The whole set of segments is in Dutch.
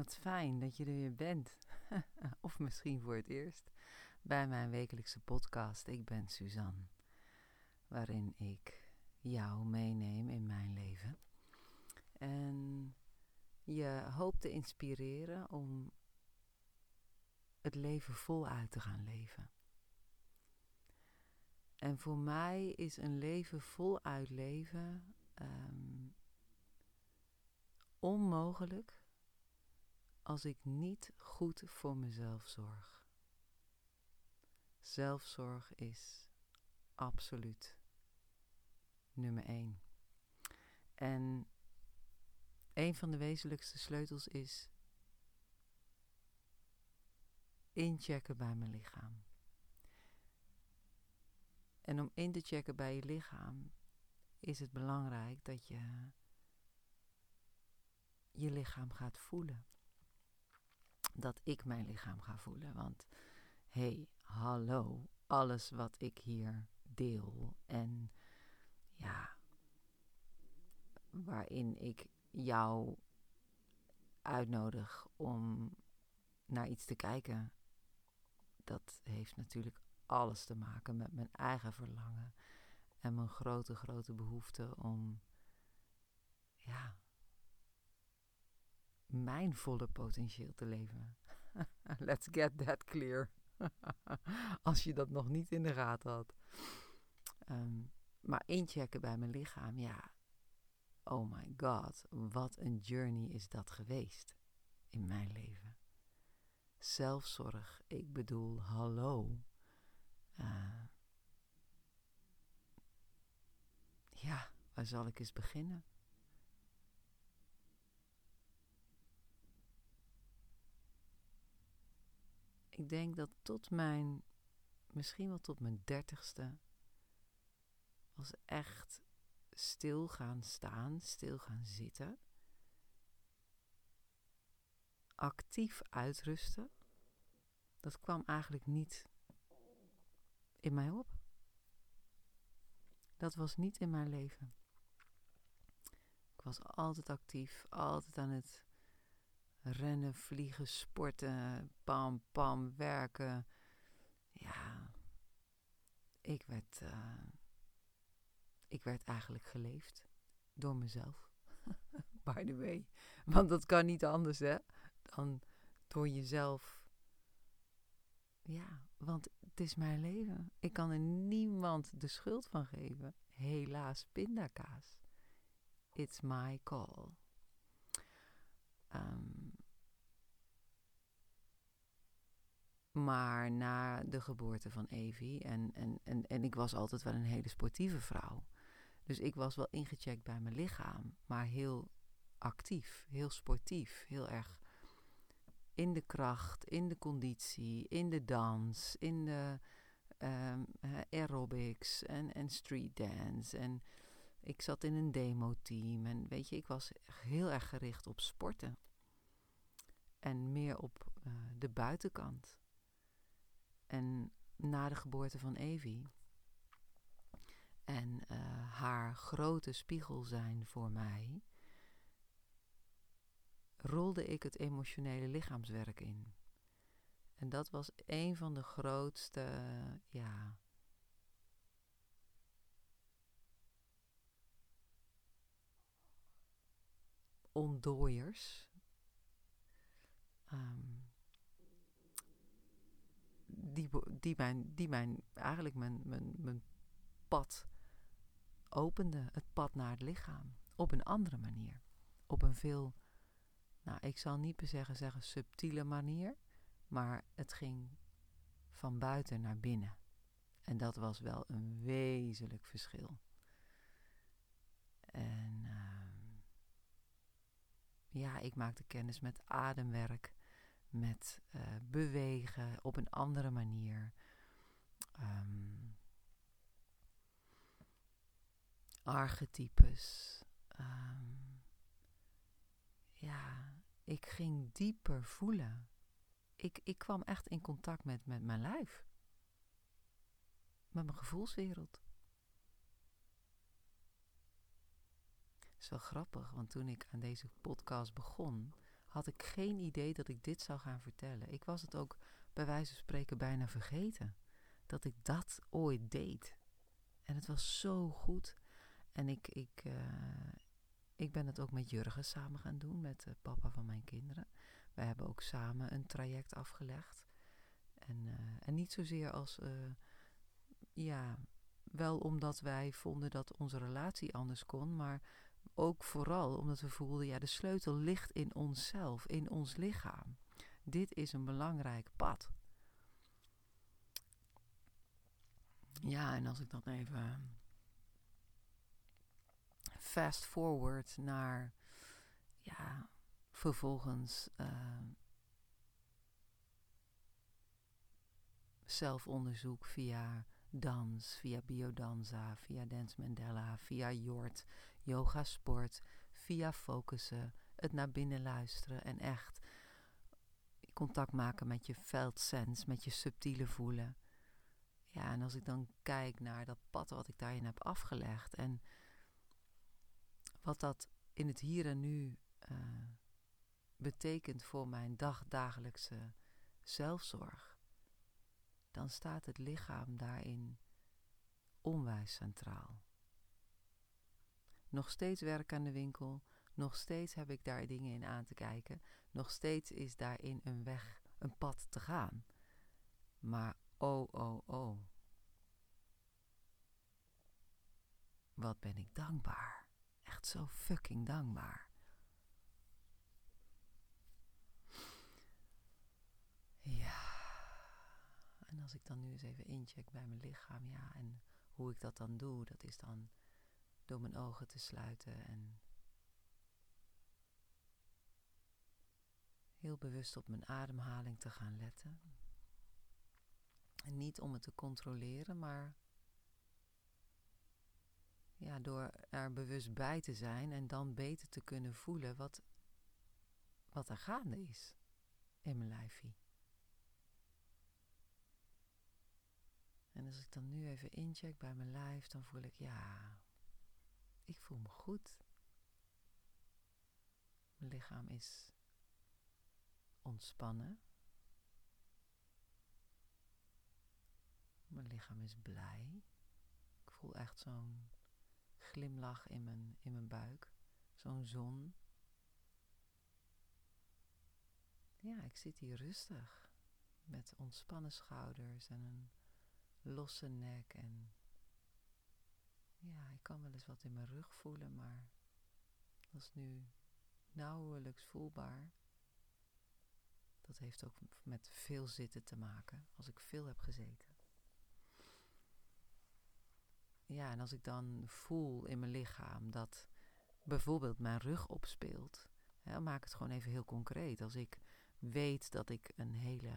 Wat fijn dat je er weer bent. of misschien voor het eerst bij mijn wekelijkse podcast. Ik ben Suzanne, waarin ik jou meeneem in mijn leven. En je hoop te inspireren om het leven voluit te gaan leven. En voor mij is een leven voluit leven ehm, onmogelijk als ik niet goed voor mezelf zorg. Zelfzorg is absoluut nummer één. En een van de wezenlijkste sleutels is inchecken bij mijn lichaam. En om in te checken bij je lichaam is het belangrijk dat je je lichaam gaat voelen dat ik mijn lichaam ga voelen. Want hé, hey, hallo, alles wat ik hier deel en ja, waarin ik jou uitnodig om naar iets te kijken, dat heeft natuurlijk alles te maken met mijn eigen verlangen en mijn grote, grote behoefte om ja, mijn volle potentieel te leven. Let's get that clear. Als je dat nog niet in de gaten had. Um, maar inchecken bij mijn lichaam, ja. Oh my god, wat een journey is dat geweest in mijn leven. Zelfzorg, ik bedoel, hallo. Uh, ja, waar zal ik eens beginnen? Ik denk dat tot mijn, misschien wel tot mijn dertigste, was echt stil gaan staan, stil gaan zitten. Actief uitrusten. Dat kwam eigenlijk niet in mij op. Dat was niet in mijn leven. Ik was altijd actief, altijd aan het rennen, vliegen, sporten, pam, pam, werken. Ja, ik werd, uh, ik werd eigenlijk geleefd door mezelf. By the way. Want dat kan niet anders, hè? Dan door jezelf. Ja, want het is mijn leven. Ik kan er niemand de schuld van geven. Helaas, pindakaas. It's my call. Um, maar na de geboorte van Evie, en, en, en, en ik was altijd wel een hele sportieve vrouw. Dus ik was wel ingecheckt bij mijn lichaam, maar heel actief, heel sportief, heel erg in de kracht, in de conditie, in de dans, in de um, aerobics en, en street dance. En ik zat in een demo-team en weet je, ik was heel erg gericht op sporten. En meer op uh, de buitenkant. En na de geboorte van Evie en uh, haar grote spiegel zijn voor mij, rolde ik het emotionele lichaamswerk in. En dat was een van de grootste, ja, ontdooiers. Um, die, die, mijn, die mijn, eigenlijk mijn, mijn, mijn pad opende. Het pad naar het lichaam. Op een andere manier. Op een veel, nou ik zal niet zeggen, zeggen subtiele manier. Maar het ging van buiten naar binnen. En dat was wel een wezenlijk verschil. En ja, ik maakte kennis met ademwerk, met uh, bewegen op een andere manier. Um, archetypes. Um, ja, ik ging dieper voelen. Ik, ik kwam echt in contact met, met mijn lijf. Met mijn gevoelswereld. is wel grappig, want toen ik aan deze podcast begon, had ik geen idee dat ik dit zou gaan vertellen. Ik was het ook bij wijze van spreken bijna vergeten dat ik dat ooit deed. En het was zo goed. En ik, ik, uh, ik ben het ook met Jurgen samen gaan doen, met de papa van mijn kinderen. Wij hebben ook samen een traject afgelegd. En, uh, en niet zozeer als, ja, wel omdat wij vonden dat onze relatie anders kon, maar ook vooral omdat we voelden, ja, de sleutel ligt in onszelf, in ons lichaam. Dit is een belangrijk pad. Ja, en als ik dan even fast forward naar, ja, vervolgens uh, zelfonderzoek via dans, via biodanza, via Dance Mandela, via Jort, yoga sport, via focussen, het naar binnen luisteren en echt contact maken met je veldsens, met je subtiele voelen. Ja, en als ik dan kijk naar dat pad wat ik daarin heb afgelegd en wat dat in het hier en nu uh, betekent voor mijn dagdagelijkse zelfzorg, dan staat het lichaam daarin onwijs centraal. Nog steeds werk aan de winkel, nog steeds heb ik daar dingen in aan te kijken, nog steeds is daarin een weg, een pad te gaan. Maar oh, oh, oh. Wat ben ik dankbaar. Echt zo fucking dankbaar. Ja. En als ik dan nu eens even incheck bij mijn lichaam, ja, en hoe ik dat dan doe, dat is dan door mijn ogen te sluiten en heel bewust op mijn ademhaling te gaan letten. En niet om het te controleren, maar ja, door er bewust bij te zijn en dan beter te kunnen voelen wat, wat er gaande is in mijn lijfie. En als ik dan nu even incheck bij mijn lijf, dan voel ik ja, ik voel me goed. Mijn lichaam is ontspannen. Mijn lichaam is blij. Ik voel echt zo'n glimlach in mijn, in mijn buik. Zo'n zon. Ja, ik zit hier rustig. Met ontspannen schouders en een losse nek. En ja, ik kan wel eens wat in mijn rug voelen, maar dat is nu nauwelijks voelbaar. Dat heeft ook met veel zitten te maken, als ik veel heb gezeten. Ja, en als ik dan voel in mijn lichaam dat bijvoorbeeld mijn rug opspeelt, hè, maak het gewoon even heel concreet. Als ik weet dat ik een hele,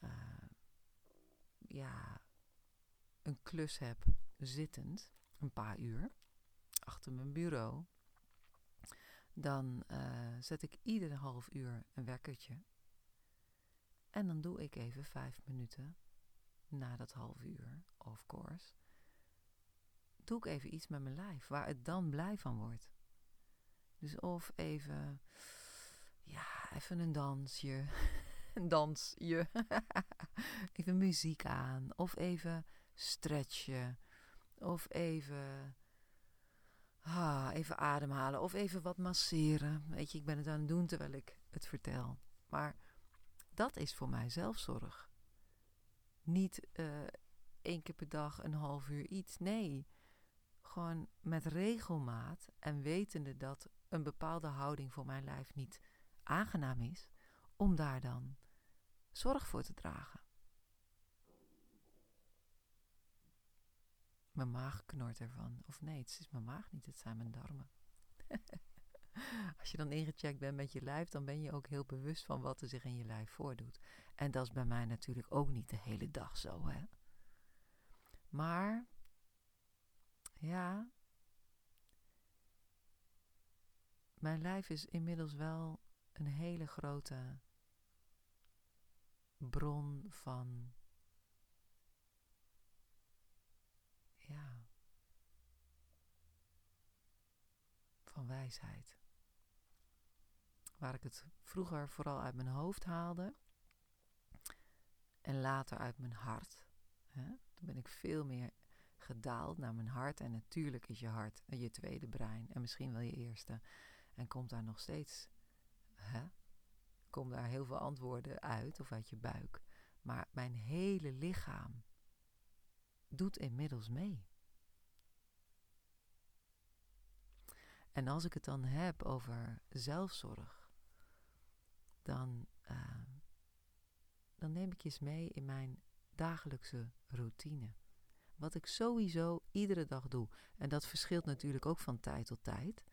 uh, ja, een klus heb zittend, een paar uur, achter mijn bureau, dan uh, zet ik iedere half uur een wekkertje. En dan doe ik even vijf minuten na dat half uur, of course, doe ik even iets met mijn lijf waar het dan blij van wordt. Dus of even, ja, even een dansje, een dansje, even muziek aan, of even stretchen, of even, ah, even ademhalen, of even wat masseren. Weet je, ik ben het aan het doen terwijl ik het vertel. Maar dat is voor mij zelfzorg. Niet uh, één keer per dag een half uur iets. Nee, gewoon met regelmaat en wetende dat een bepaalde houding voor mijn lijf niet aangenaam is, om daar dan zorg voor te dragen. Mijn maag knort ervan. Of nee, het is mijn maag niet, het zijn mijn darmen. Als je dan ingecheckt bent met je lijf, dan ben je ook heel bewust van wat er zich in je lijf voordoet. En dat is bij mij natuurlijk ook niet de hele dag zo, hè. Maar ja. Mijn lijf is inmiddels wel een hele grote bron van. Wijsheid. waar ik het vroeger vooral uit mijn hoofd haalde en later uit mijn hart. Hè? Toen ben ik veel meer gedaald naar mijn hart. En natuurlijk is je hart je tweede brein en misschien wel je eerste. En komt daar nog steeds, hè? Daar heel veel antwoorden uit of uit je buik. Maar mijn hele lichaam doet inmiddels mee. En als ik het dan heb over zelfzorg, dan, uh, dan neem ik je eens mee in mijn dagelijkse routine. Wat ik sowieso iedere dag doe. En dat verschilt natuurlijk ook van tijd tot tijd.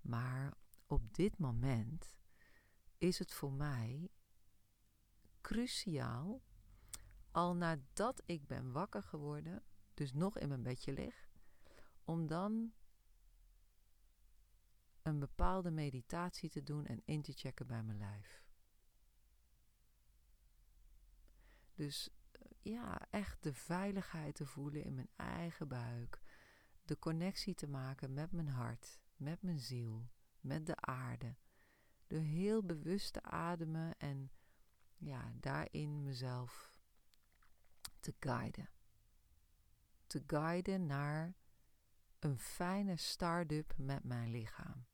Maar op dit moment is het voor mij cruciaal, al nadat ik ben wakker geworden, dus nog in mijn bedje lig, om dan een bepaalde meditatie te doen en in te checken bij mijn lijf. Dus eh, ja, echt de veiligheid te voelen in mijn eigen buik. De connectie te maken met mijn hart, met mijn ziel, met de aarde. Door heel bewust te ademen en ja, daarin mezelf te guiden. Te guiden naar een fijne start-up met mijn lichaam.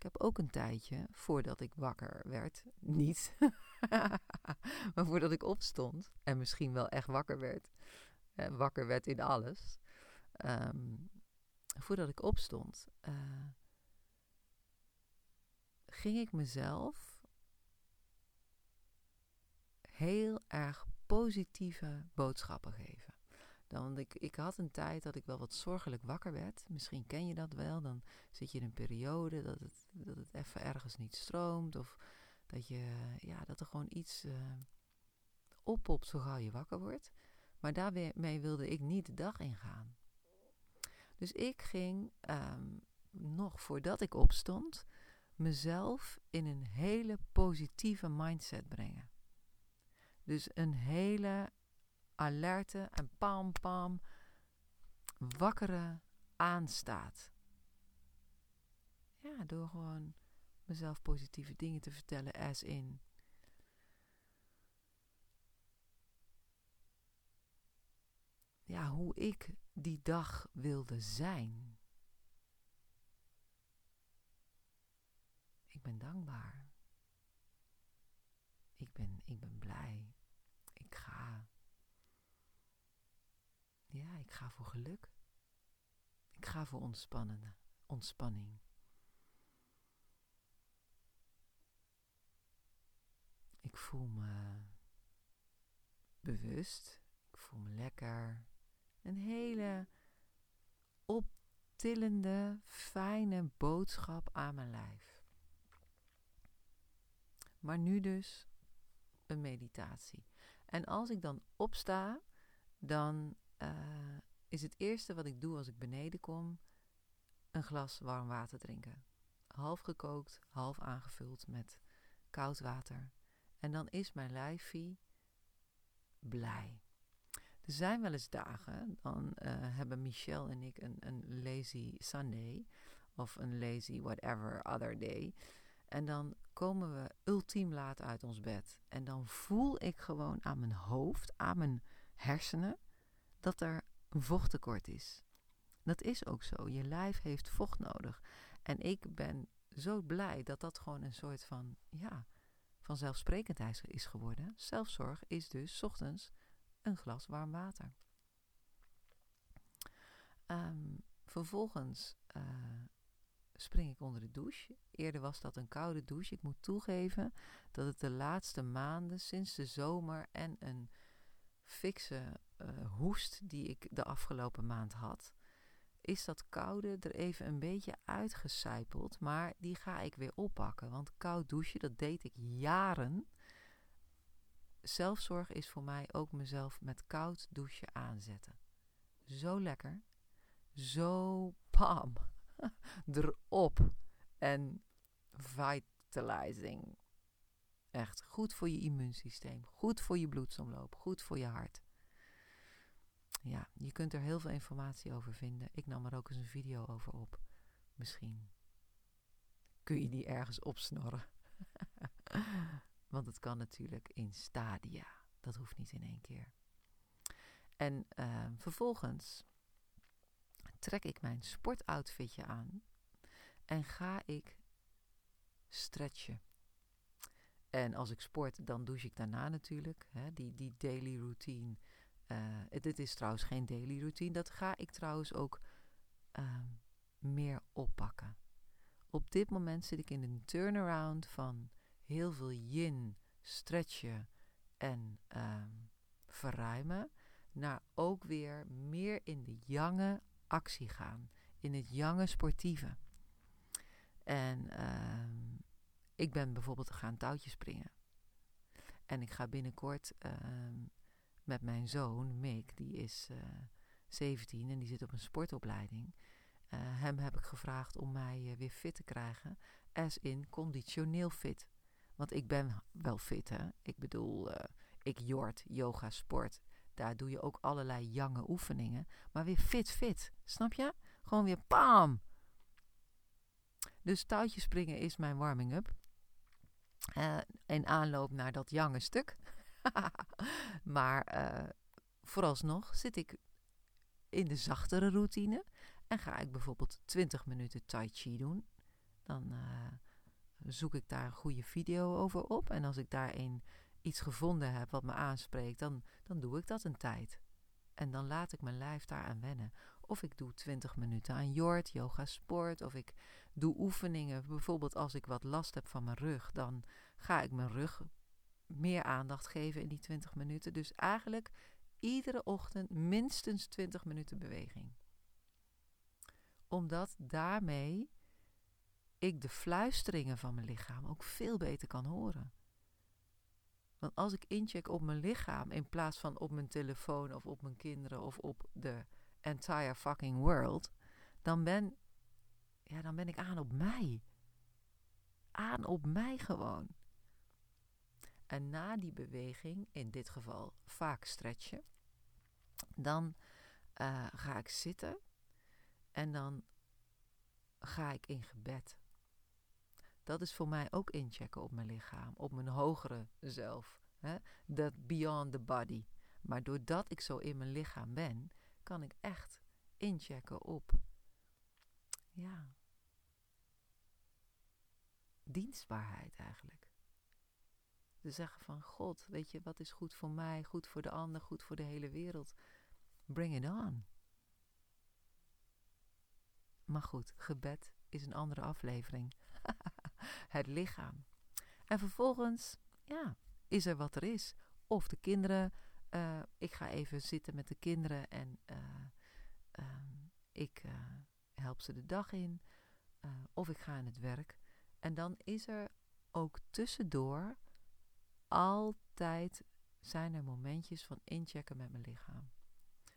Ik heb ook een tijdje, voordat ik wakker werd, niet, maar voordat ik opstond en misschien wel echt wakker werd, eh, wakker werd in alles, ehm, voordat ik opstond, uh, ging ik mezelf heel erg positieve boodschappen geven. Dan, ik, ik had een tijd dat ik wel wat zorgelijk wakker werd. Misschien ken je dat wel. Dan zit je in een periode dat het, dat het even ergens niet stroomt. Of dat, je, ja, dat er gewoon iets uh, oppopt zo gauw je wakker wordt. Maar daarmee wilde ik niet de dag ingaan. Dus ik ging, ehm, nog voordat ik opstond, mezelf in een hele positieve mindset brengen. Dus een hele alerte en pam pam wakkere aanstaat. Ja, door gewoon mezelf positieve dingen te vertellen, as in. Ja, hoe ik die dag wilde zijn. Ik ben dankbaar. Ik ben, ik ben blij. Ik ga. Ja, ik ga voor geluk. Ik ga voor ontspannende, ontspanning. Ik voel me bewust. Ik voel me lekker. Een hele optillende, fijne boodschap aan mijn lijf. Maar nu dus een meditatie. En als ik dan opsta, dan uh, is het eerste wat ik doe als ik beneden kom, een glas warm water drinken. Half gekookt, half aangevuld met koud water. En dan is mijn lijfie blij. Er zijn wel eens dagen, dan uh, hebben Michel en ik een, een lazy Sunday of een lazy whatever other day. En dan komen we ultiem laat uit ons bed. En dan voel ik gewoon aan mijn hoofd, aan mijn hersenen, dat er vochttekort is. Dat is ook zo. Je lijf heeft vocht nodig. En ik ben zo blij dat dat gewoon een soort van, ja, vanzelfsprekendheid is geworden. Zelfzorg is dus ochtends een glas warm water. Um, vervolgens uh, spring ik onder de douche. Eerder was dat een koude douche. Ik moet toegeven dat het de laatste maanden sinds de zomer en een fikse uh, hoest die ik de afgelopen maand had, is dat koude er even een beetje uitgecijpeld. Maar die ga ik weer oppakken. Want koud douchen, dat deed ik jaren. Zelfzorg is voor mij ook mezelf met koud douchen aanzetten. Zo lekker. Zo pam. Erop. En vitalizing. Echt goed voor je immuunsysteem, goed voor je bloedsomloop, goed voor je hart. Ja, je kunt er heel veel informatie over vinden. Ik nam er ook eens een video over op. Misschien kun je die ergens opsnorren. Want het kan natuurlijk in stadia. Dat hoeft niet in één keer. En ehm, vervolgens trek ik mijn sportoutfitje aan en ga ik stretchen. En als ik sport, dan douche ik daarna natuurlijk. Hè, die, die daily routine. Uh, dit is trouwens geen daily routine. Dat ga ik trouwens ook uh, meer oppakken. Op dit moment zit ik in een turnaround van heel veel yin, stretchen en uh, verruimen. Naar ook weer meer in de jonge actie gaan. In het jonge sportieve. En ehm, ik ben bijvoorbeeld gaan touwtjes springen. En ik ga binnenkort ehm, met mijn zoon, Mick, die is uh, eh, 17 en die zit op een sportopleiding. Uh, hem heb ik gevraagd om mij uh, weer fit te krijgen, as in conditioneel fit. Want ik ben wel fit, hè. Ik bedoel, ik jord, yoga, sport. Daar doe je ook allerlei jonge oefeningen. Maar weer fit, fit. Snap je? Gewoon weer pam! Dus touwtjes springen is mijn warming-up. Uh, in aanloop naar dat jonge stuk. maar uh, vooralsnog zit ik in de zachtere routine. En ga ik bijvoorbeeld 20 minuten tai chi doen. Dan uh, zoek ik daar een goede video over op. En als ik daarin iets gevonden heb wat me aanspreekt, dan, dan doe ik dat een tijd. En dan laat ik mijn lijf daaraan wennen. Of ik doe 20 minuten aan jord, yoga, sport. Of ik doe oefeningen. Bijvoorbeeld als ik wat last heb van mijn rug, dan ga ik mijn rug meer aandacht geven in die 20 minuten. Dus eigenlijk iedere ochtend minstens 20 minuten beweging. Omdat daarmee ik de fluisteringen van mijn lichaam ook veel beter kan horen. Want als ik incheck op mijn lichaam in plaats van op mijn telefoon of op mijn kinderen of op de entire fucking world, dan ben, ja, dan ben ik aan op mij. Aan op mij gewoon. En na die beweging, in dit geval vaak stretchen, dan uh, ga ik zitten en dan ga ik in gebed. Dat is voor mij ook inchecken op mijn lichaam, op mijn hogere zelf. Dat beyond the body. Maar doordat ik zo in mijn lichaam ben, kan ik echt inchecken op, ja, dienstbaarheid eigenlijk. Te zeggen van God, weet je, wat is goed voor mij, goed voor de ander, goed voor de hele wereld. Bring it on. Maar goed, gebed is een andere aflevering. het lichaam. En vervolgens, ja, is er wat er is. Of de kinderen, uh, ik ga even zitten met de kinderen en uh, uh, ik eh, help ze de dag in. Eh, of ik ga aan het werk. En dan is er ook tussendoor altijd zijn er momentjes van inchecken met mijn lichaam.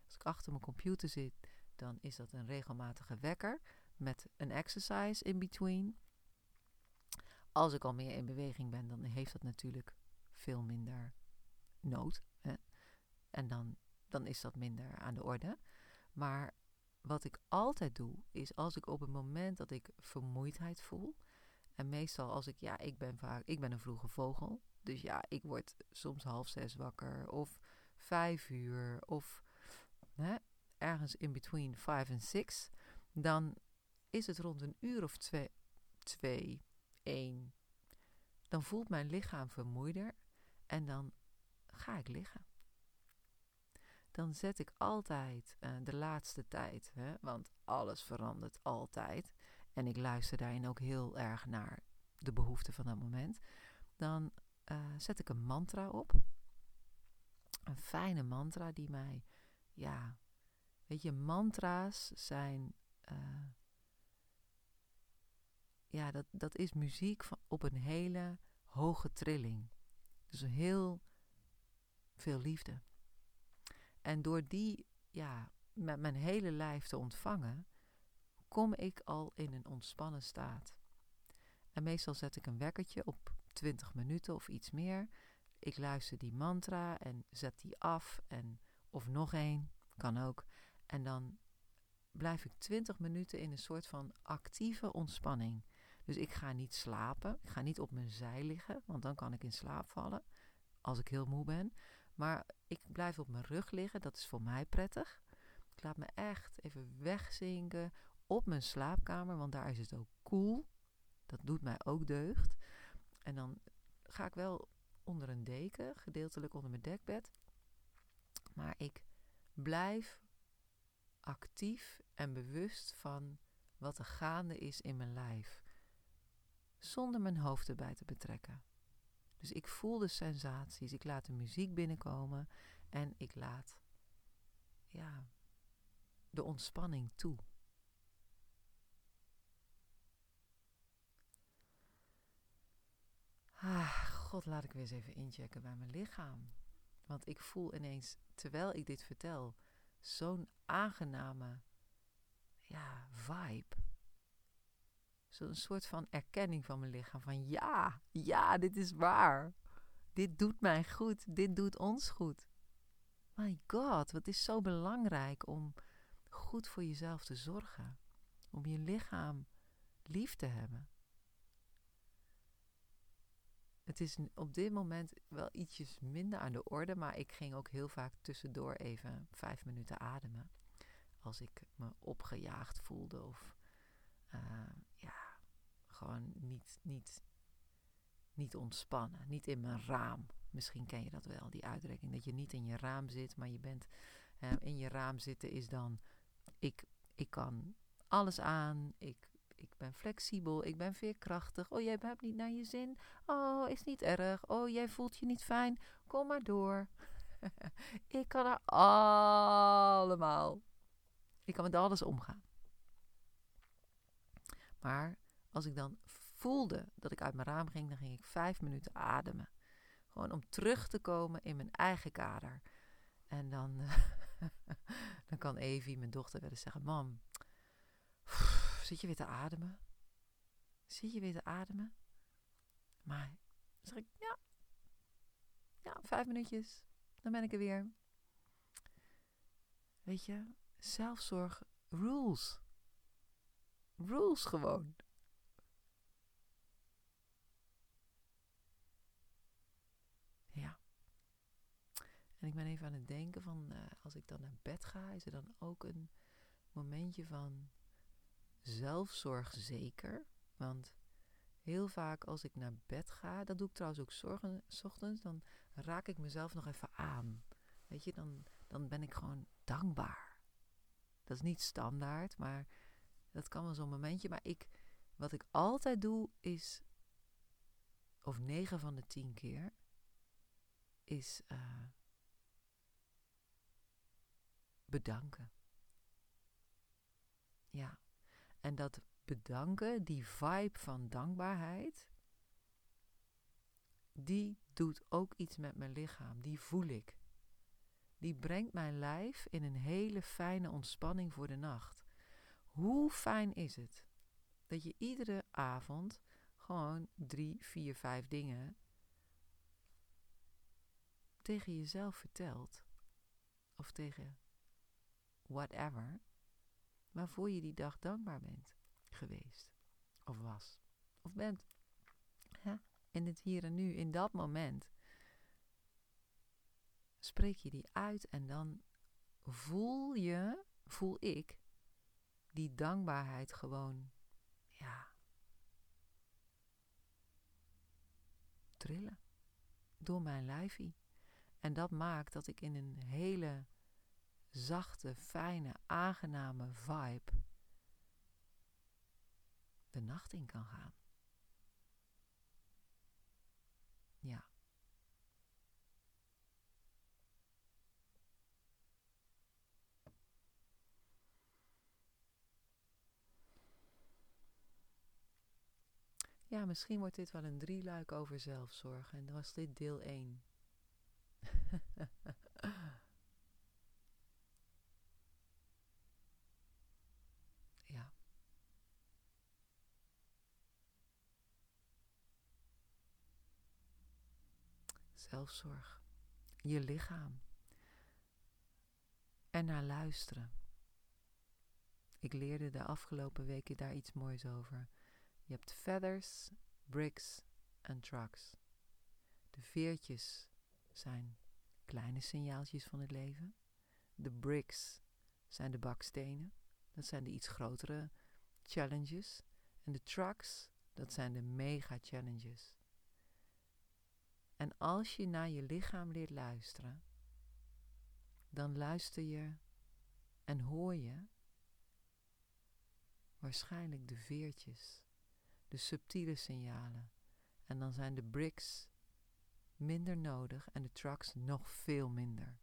Als ik achter mijn computer zit, dan is dat een regelmatige wekker met een exercise in between. Als ik al meer in beweging ben, dan heeft dat natuurlijk veel minder nood. Hè? En dan, dan is dat minder aan de orde. Maar wat ik altijd doe, is als ik op het moment dat ik vermoeidheid voel. En meestal als ik, ja, ik ben vaak, ik ben een vroege vogel. Dus ja, ik word soms half zes wakker. Of vijf uur. Of hè, ergens in between five en six. Dan is het rond een uur of twee, twee één. Dan voelt mijn lichaam vermoeider en dan ga ik liggen. Dan zet ik altijd uh, de laatste tijd, hè, want alles verandert altijd. En ik luister daarin ook heel erg naar de behoeften van dat moment. Dan uh, zet ik een mantra op. Een fijne mantra die mij, ja, weet je, mantra's zijn uh, ja, dat, dat is muziek van, op een hele hoge trilling. Dus heel veel liefde. En door die, ja, met mijn hele lijf te ontvangen, kom ik al in een ontspannen staat. En meestal zet ik een wekkertje op 20 minuten of iets meer. Ik luister die mantra en zet die af en of nog één, kan ook. En dan blijf ik 20 minuten in een soort van actieve ontspanning. Dus ik ga niet slapen. Ik ga niet op mijn zij liggen, want dan kan ik in slaap vallen. Als ik heel moe ben. Maar ik blijf op mijn rug liggen. Dat is voor mij prettig. Ik laat me echt even wegzinken op mijn slaapkamer, want daar is het ook koel. Dat doet mij ook deugd. En dan ga ik wel onder een deken, gedeeltelijk onder mijn dekbed. Maar ik blijf actief en bewust van wat er gaande is in mijn lijf, zonder mijn hoofd erbij te betrekken. Dus ik voel de sensaties, ik laat de muziek binnenkomen en ik laat ja, de ontspanning toe. Ah, God, laat ik weer eens even inchecken bij mijn lichaam. Want ik voel ineens, terwijl ik dit vertel, zo'n aangename ja, vibe. Zo'n soort van erkenning van mijn lichaam. Van ja, ja, dit is waar. Dit doet mij goed. Dit doet ons goed. My god, wat is zo belangrijk om goed voor jezelf te zorgen. Om je lichaam lief te hebben. Het is op dit moment wel ietsjes minder aan de orde, maar ik ging ook heel vaak tussendoor even vijf minuten ademen. Als ik me opgejaagd voelde of uh, ja, gewoon niet, niet, niet ontspannen, niet in mijn raam. Misschien ken je dat wel, die uitdrukking, dat je niet in je raam zit, maar je bent uh, in je raam zitten is dan, ik, ik kan alles aan, ik ik ben flexibel, ik ben veerkrachtig. Oh, jij hebt niet naar je zin. Oh, is niet erg. Oh, jij voelt je niet fijn. Kom maar door. ik kan er allemaal. Ik kan met alles omgaan. Maar als ik dan voelde dat ik uit mijn raam ging, dan ging ik vijf minuten ademen. Gewoon om terug te komen in mijn eigen kader. En dan, dan kan Evie, mijn dochter, wel eens zeggen: Mam, zit je weer te ademen? Zit je weer te ademen? Maar zeg ik, ja, ja, vijf minuutjes, dan ben ik er weer. Weet je, zelfzorg rules. Rules gewoon. Ja. En ik ben even aan het denken van, uh, als ik dan naar bed ga, is er dan ook een momentje van zelfzorg zeker. Want heel vaak als ik naar bed ga, dat doe ik trouwens ook zorgen, ochtends, dan raak ik mezelf nog even aan. Weet je, dan, dan ben ik gewoon dankbaar. Dat is niet standaard, maar dat kan wel zo'n momentje. Maar ik, wat ik altijd doe is, of negen van de tien keer, is uh, bedanken. Ja. En dat bedanken, die vibe van dankbaarheid, die doet ook iets met mijn lichaam. Die voel ik. Die brengt mijn lijf in een hele fijne ontspanning voor de nacht. Hoe fijn is het dat je iedere avond gewoon drie, vier, vijf dingen tegen jezelf vertelt. Of tegen whatever waarvoor je die dag dankbaar bent geweest. Of was. Of bent. In het hier en nu, in dat moment. Spreek je die uit en dan voel je, voel ik, die dankbaarheid gewoon, ja, trillen door mijn lijfie. En dat maakt dat ik in een hele zachte, fijne, aangename vibe de nacht in kan gaan. Ja. Ja, misschien wordt dit wel een drieluik over zelfzorg en dan was dit deel 1. zelfzorg, je lichaam. En naar luisteren. Ik leerde de afgelopen weken daar iets moois over. Je hebt feathers, bricks en trucks. De veertjes zijn kleine signaaltjes van het leven. De bricks zijn de bakstenen. Dat zijn de iets grotere challenges. En de trucks, dat zijn de mega challenges. En als je naar je lichaam leert luisteren, dan luister je en hoor je waarschijnlijk de veertjes, de subtiele signalen. En dan zijn de bricks minder nodig en de trucks nog veel minder.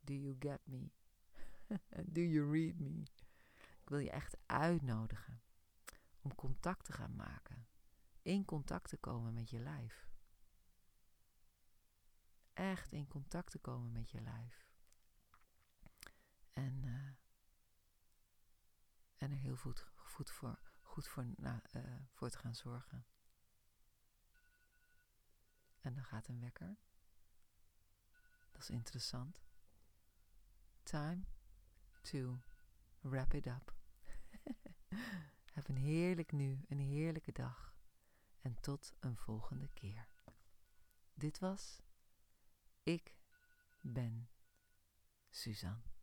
Do you get me? Do you read me? Ik wil je echt uitnodigen om contact te gaan maken. In contact te komen met je lijf. Echt in contact te komen met je lijf. En, uh, en er heel goed, goed voor, goed voor, nou, uh, voor te gaan zorgen. En dan gaat een wekker. Dat is interessant. Time to wrap it up. Heb een heerlijk nu, een heerlijke dag. En tot een volgende keer. Dit was Ik ben Suzanne.